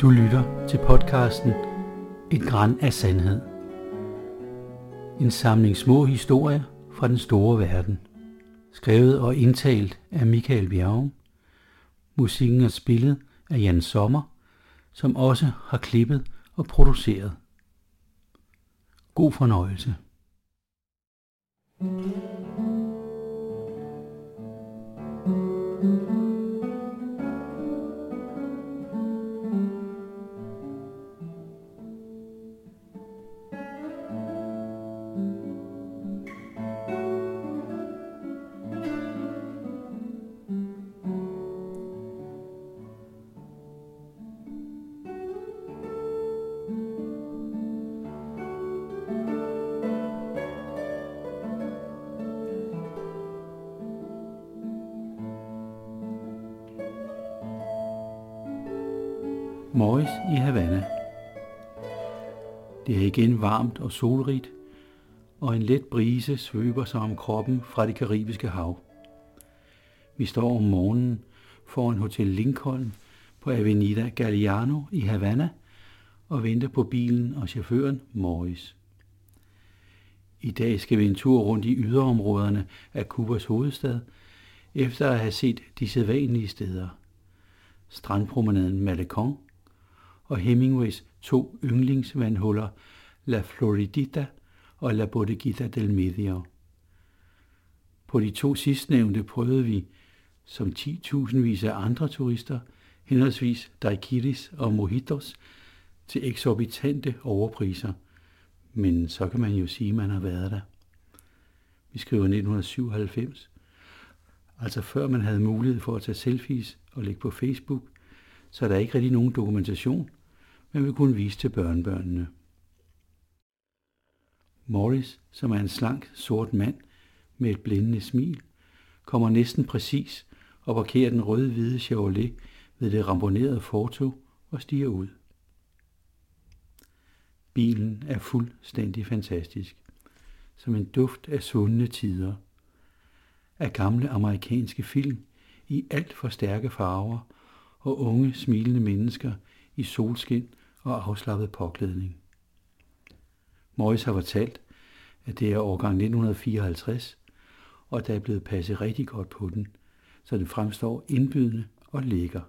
Du lytter til podcasten Et græn af sandhed. En samling små historier fra den store verden. Skrevet og indtalt af Michael Bjerg. Musikken er spillet af Jan Sommer, som også har klippet og produceret. God fornøjelse. thank you Morris i Havana. Det er igen varmt og solrigt, og en let brise svøber sig om kroppen fra det karibiske hav. Vi står om morgenen foran Hotel Lincoln på Avenida Galliano i Havana og venter på bilen og chaufføren Morris. I dag skal vi en tur rundt i yderområderne af Kubas hovedstad, efter at have set de sædvanlige steder. Strandpromenaden Malecon – og Hemingways to yndlingsvandhuller, La Floridita og La Bodeguita del Medio. På de to sidstnævnte prøvede vi, som 10.000 vis af andre turister, henholdsvis daiquiris og mojitos, til eksorbitante overpriser. Men så kan man jo sige, at man har været der. Vi skriver 1997, altså før man havde mulighed for at tage selfies og lægge på Facebook, så er der ikke rigtig nogen dokumentation men vil kunne vise til børnebørnene. Morris, som er en slank, sort mand med et blændende smil, kommer næsten præcis og parkerer den røde-hvide Chevrolet ved det ramponerede fortog og stiger ud. Bilen er fuldstændig fantastisk, som en duft af svundne tider, af gamle amerikanske film i alt for stærke farver og unge smilende mennesker i solskin og afslappet påklædning. Morris har fortalt, at det er årgang 1954, og der er blevet passet rigtig godt på den, så den fremstår indbydende og lækker.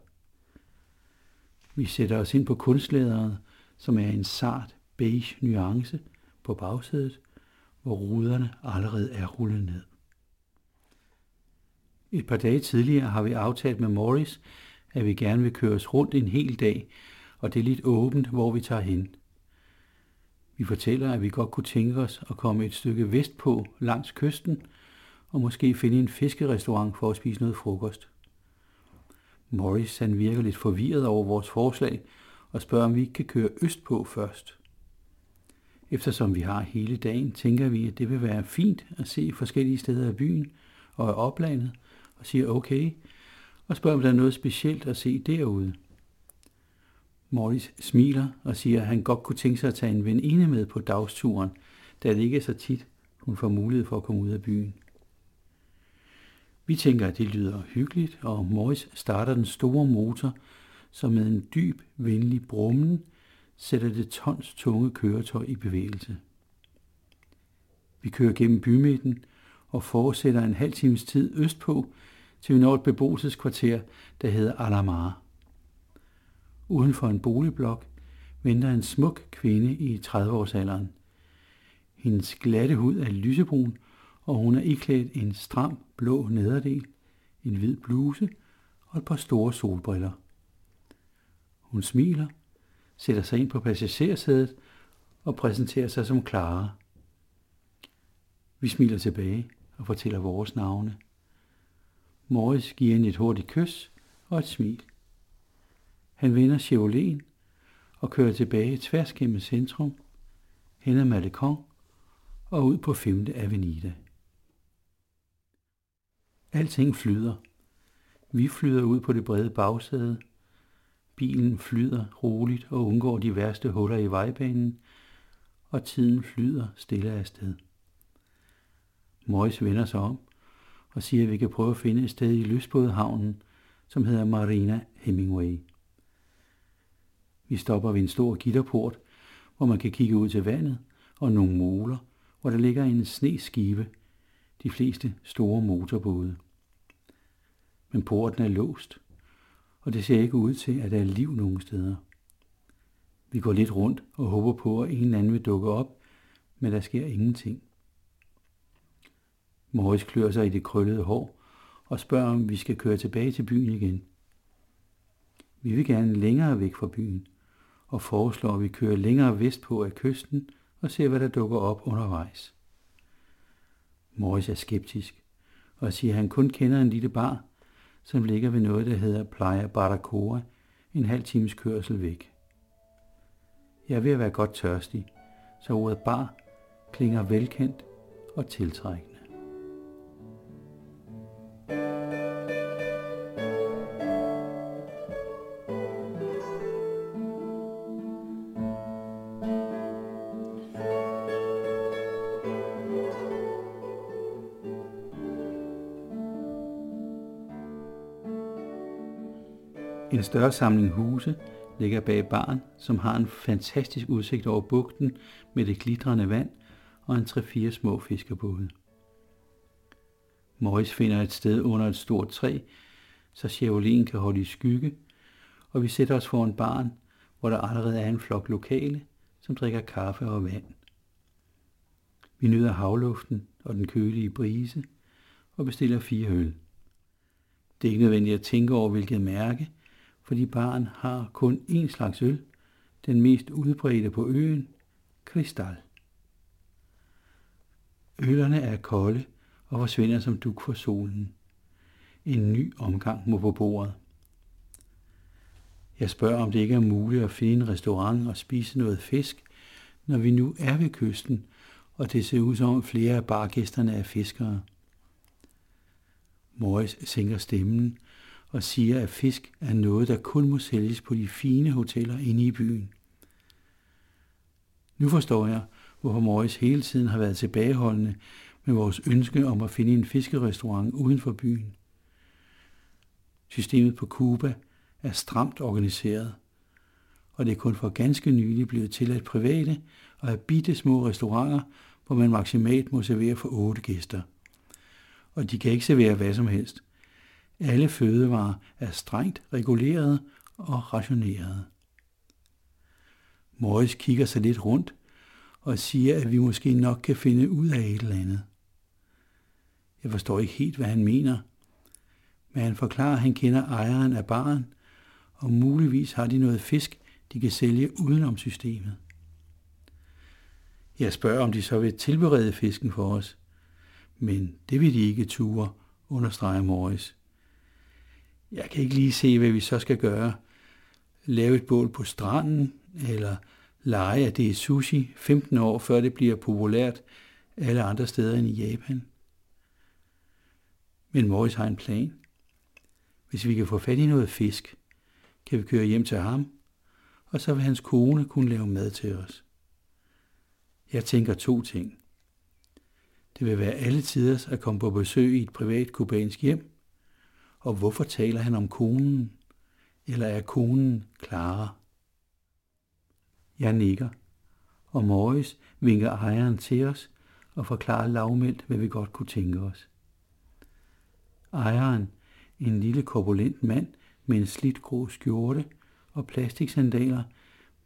Vi sætter os ind på kunstlæderet, som er en sart beige nuance på bagsædet, hvor ruderne allerede er rullet ned. Et par dage tidligere har vi aftalt med Morris, at vi gerne vil køre os rundt en hel dag og det er lidt åbent, hvor vi tager hen. Vi fortæller, at vi godt kunne tænke os at komme et stykke vestpå langs kysten, og måske finde en fiskerestaurant for at spise noget frokost. Morris han virker lidt forvirret over vores forslag og spørger, om vi ikke kan køre østpå først. Eftersom vi har hele dagen, tænker vi, at det vil være fint at se forskellige steder af byen og af oplandet, og siger okay, og spørger, om der er noget specielt at se derude. Morris smiler og siger, at han godt kunne tænke sig at tage en veninde med på dagsturen, da det ikke er så tit, hun får mulighed for at komme ud af byen. Vi tænker, at det lyder hyggeligt, og Morris starter den store motor, som med en dyb, venlig brummen sætter det tons tunge køretøj i bevægelse. Vi kører gennem bymidten og fortsætter en halv times tid østpå, til vi når et beboelseskvarter, der hedder Alamar. Uden for en boligblok venter en smuk kvinde i 30-årsalderen. Hendes glatte hud er lysebrun, og hun er iklædt en stram blå nederdel, en hvid bluse og et par store solbriller. Hun smiler, sætter sig ind på passagersædet og præsenterer sig som Clara. Vi smiler tilbage og fortæller vores navne. Morris giver hende et hurtigt kys og et smil. Han vender Chevroleten og kører tilbage tværs gennem centrum, hen ad Malecon og ud på 5. Avenida. Alting flyder. Vi flyder ud på det brede bagsæde. Bilen flyder roligt og undgår de værste huller i vejbanen, og tiden flyder stille af sted. Morris vender sig om og siger, at vi kan prøve at finde et sted i lystbådehavnen, som hedder Marina Hemingway. Vi stopper ved en stor gitterport, hvor man kan kigge ud til vandet, og nogle moler, hvor der ligger en sneskive, de fleste store motorbåde. Men porten er låst, og det ser ikke ud til, at der er liv nogen steder. Vi går lidt rundt og håber på, at en eller anden vil dukke op, men der sker ingenting. Morris klør sig i det krøllede hår og spørger, om vi skal køre tilbage til byen igen. Vi vil gerne længere væk fra byen, og foreslår, at vi kører længere vestpå af kysten og ser, hvad der dukker op undervejs. Morris er skeptisk og siger, at han kun kender en lille bar, som ligger ved noget, der hedder Playa Baracoa, en halv times kørsel væk. Jeg er ved at være godt tørstig, så ordet bar klinger velkendt og tiltrækkende. En større samling huse ligger bag baren, som har en fantastisk udsigt over bugten med det glitrende vand og en tre-fire små fiskerbåde. Morris finder et sted under et stort træ, så Chevroleten kan holde i skygge, og vi sætter os foran baren, hvor der allerede er en flok lokale, som drikker kaffe og vand. Vi nyder havluften og den kølige brise og bestiller fire øl. Det er ikke nødvendigt at tænke over, hvilket mærke, fordi baren har kun én slags øl, den mest udbredte på øen, Kristal. Ølerne er kolde og forsvinder som duk for solen. En ny omgang må på bordet. Jeg spørger, om det ikke er muligt at finde en restaurant og spise noget fisk, når vi nu er ved kysten, og det ser ud som flere af bargæsterne er fiskere. Morris sænker stemmen og siger, at fisk er noget, der kun må sælges på de fine hoteller inde i byen. Nu forstår jeg, hvorfor Morris hele tiden har været tilbageholdende med vores ønske om at finde en fiskerestaurant uden for byen. Systemet på Cuba er stramt organiseret, og det er kun for ganske nylig blevet tilladt private og have bitte små restauranter, hvor man maksimalt må servere for otte gæster. Og de kan ikke servere hvad som helst – alle fødevarer er strengt reguleret og rationeret. Morris kigger sig lidt rundt og siger, at vi måske nok kan finde ud af et eller andet. Jeg forstår ikke helt, hvad han mener, men han forklarer, at han kender ejeren af baren, og muligvis har de noget fisk, de kan sælge udenom systemet. Jeg spørger, om de så vil tilberede fisken for os, men det vil de ikke ture, understreger Morris. Jeg kan ikke lige se, hvad vi så skal gøre. Lave et bål på stranden, eller lege, at det er sushi 15 år, før det bliver populært alle andre steder end i Japan. Men Morris har en plan. Hvis vi kan få fat i noget fisk, kan vi køre hjem til ham, og så vil hans kone kunne lave mad til os. Jeg tænker to ting. Det vil være alle tiders at komme på besøg i et privat kubansk hjem, og hvorfor taler han om konen? Eller er konen Clara? Jeg nikker, og Morris vinker ejeren til os og forklarer lavmældt, hvad vi godt kunne tænke os. Ejeren, en lille korpulent mand med en slidt grå skjorte og plastiksandaler,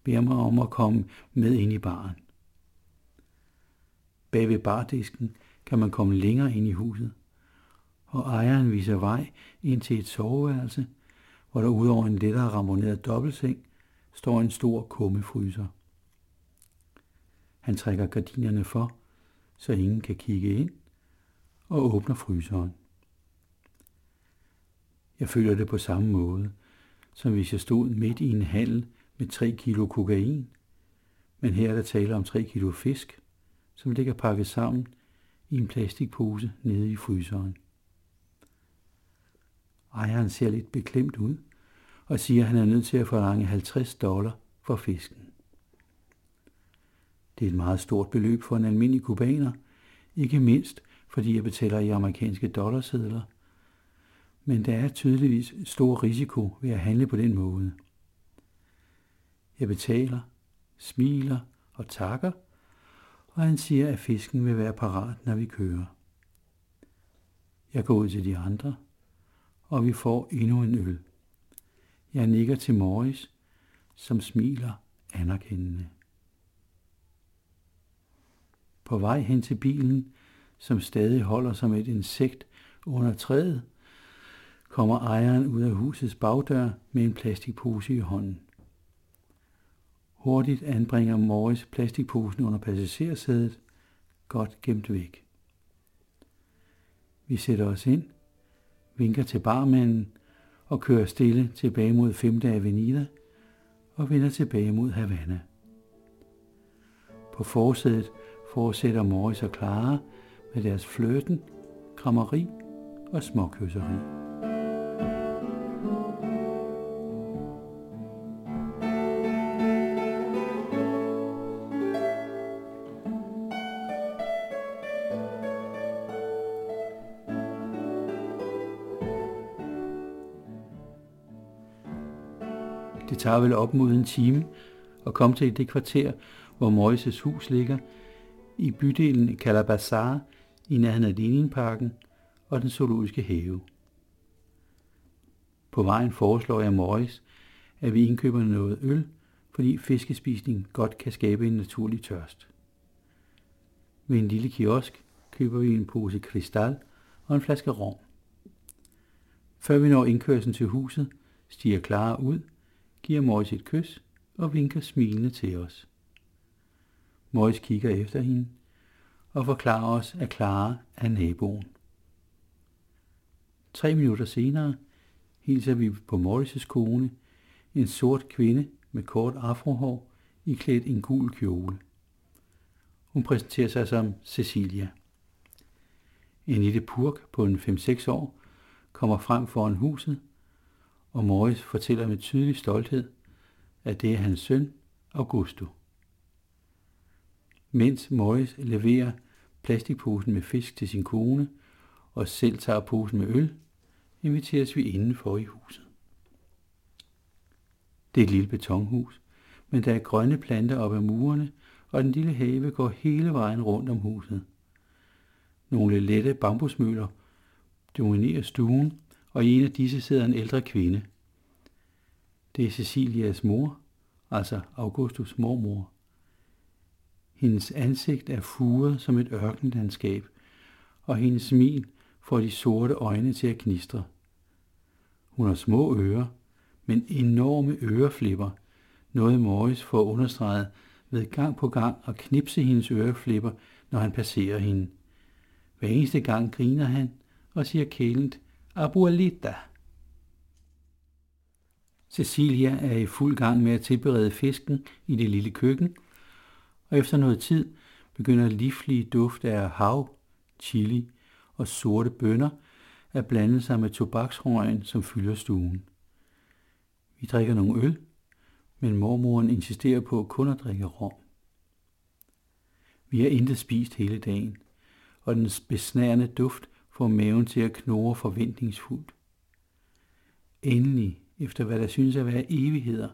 beder mig om at komme med ind i baren. Bag ved bardisken kan man komme længere ind i huset og ejeren viser vej ind til et soveværelse, hvor der udover en lettere ramponeret dobbeltseng står en stor kummefryser. Han trækker gardinerne for, så ingen kan kigge ind, og åbner fryseren. Jeg føler det på samme måde, som hvis jeg stod midt i en handel med 3 kilo kokain, men her er der tale om 3 kilo fisk, som ligger pakket sammen i en plastikpose nede i fryseren. Ejeren ser lidt beklemt ud og siger, at han er nødt til at forlange 50 dollar for fisken. Det er et meget stort beløb for en almindelig kubaner, ikke mindst fordi jeg betaler i amerikanske dollarsedler. Men der er tydeligvis stor risiko ved at handle på den måde. Jeg betaler, smiler og takker, og han siger, at fisken vil være parat, når vi kører. Jeg går ud til de andre, og vi får endnu en øl. Jeg nikker til Morris, som smiler anerkendende. På vej hen til bilen, som stadig holder som et insekt under træet, kommer ejeren ud af husets bagdør med en plastikpose i hånden. Hurtigt anbringer Morris plastikposen under passagersædet, godt gemt væk. Vi sætter os ind, vinker til barmanden og kører stille tilbage mod 5. Avenida og vender tilbage mod Havana. På forsædet fortsætter Morris og Clara med deres fløten, krammeri og småkysseri. Det tager vel op mod en time at komme til det kvarter, hvor Moises hus ligger, i bydelen Kalabazar i nærheden af Leninparken og den zoologiske have. På vejen foreslår jeg Morris, at vi indkøber noget øl, fordi fiskespisning godt kan skabe en naturlig tørst. Ved en lille kiosk køber vi en pose kristal og en flaske rom. Før vi når indkørslen til huset, stiger Clara ud – giver Mois et kys og vinker smilende til os. Mois kigger efter hende og forklarer os, at Clara er naboen. Tre minutter senere hilser vi på Morris' kone, en sort kvinde med kort afrohår, iklædt en gul kjole. Hun præsenterer sig som Cecilia. En lille purk på en 5-6 år kommer frem foran huset og Morris fortæller med tydelig stolthed, at det er hans søn, Augusto. Mens Morris leverer plastikposen med fisk til sin kone, og selv tager posen med øl, inviteres vi indenfor i huset. Det er et lille betonhus, men der er grønne planter op ad murene, og den lille have går hele vejen rundt om huset. Nogle lette bambusmøller dominerer stuen, og i en af disse sidder en ældre kvinde. Det er Cecilias mor, altså Augustus mormor. Hendes ansigt er furet som et ørkenlandskab, og hendes smil får de sorte øjne til at knistre. Hun har små ører, men enorme øreflipper, noget Morris får understreget ved gang på gang at knipse hendes øreflipper, når han passerer hende. Hver eneste gang griner han og siger kælent, Abuelita. Cecilia er i fuld gang med at tilberede fisken i det lille køkken, og efter noget tid begynder livlige duft af hav, chili og sorte bønner at blande sig med tobaksrøgen, som fylder stuen. Vi drikker nogle øl, men mormoren insisterer på kun at drikke rom. Vi har intet spist hele dagen, og den besnærende duft får maven til at knurre forventningsfuldt. Endelig, efter hvad der synes at være evigheder,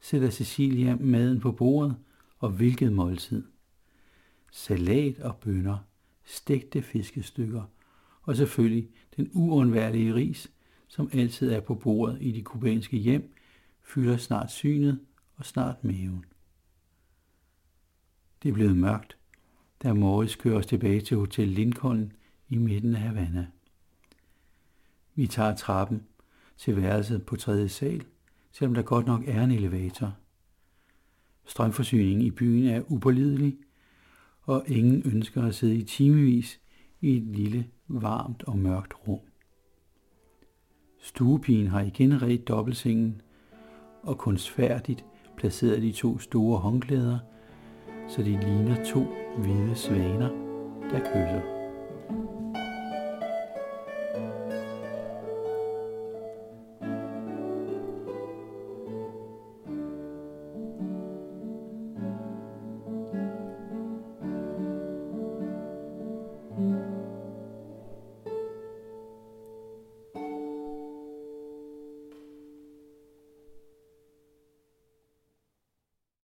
sætter Cecilia maden på bordet, og hvilket måltid. Salat og bønner, stegte fiskestykker, og selvfølgelig den uundværlige ris, som altid er på bordet i de kubanske hjem, fylder snart synet og snart maven. Det er blevet mørkt, da Morris kører os tilbage til Hotel Lincoln i midten af Havana. Vi tager trappen til værelset på tredje sal, selvom der godt nok er en elevator. Strømforsyningen i byen er upålidelig, og ingen ønsker at sidde i timevis i et lille, varmt og mørkt rum. Stuepigen har igen ret dobbeltsengen og kunstfærdigt placeret de to store håndklæder, så de ligner to hvide svaner, der kysser.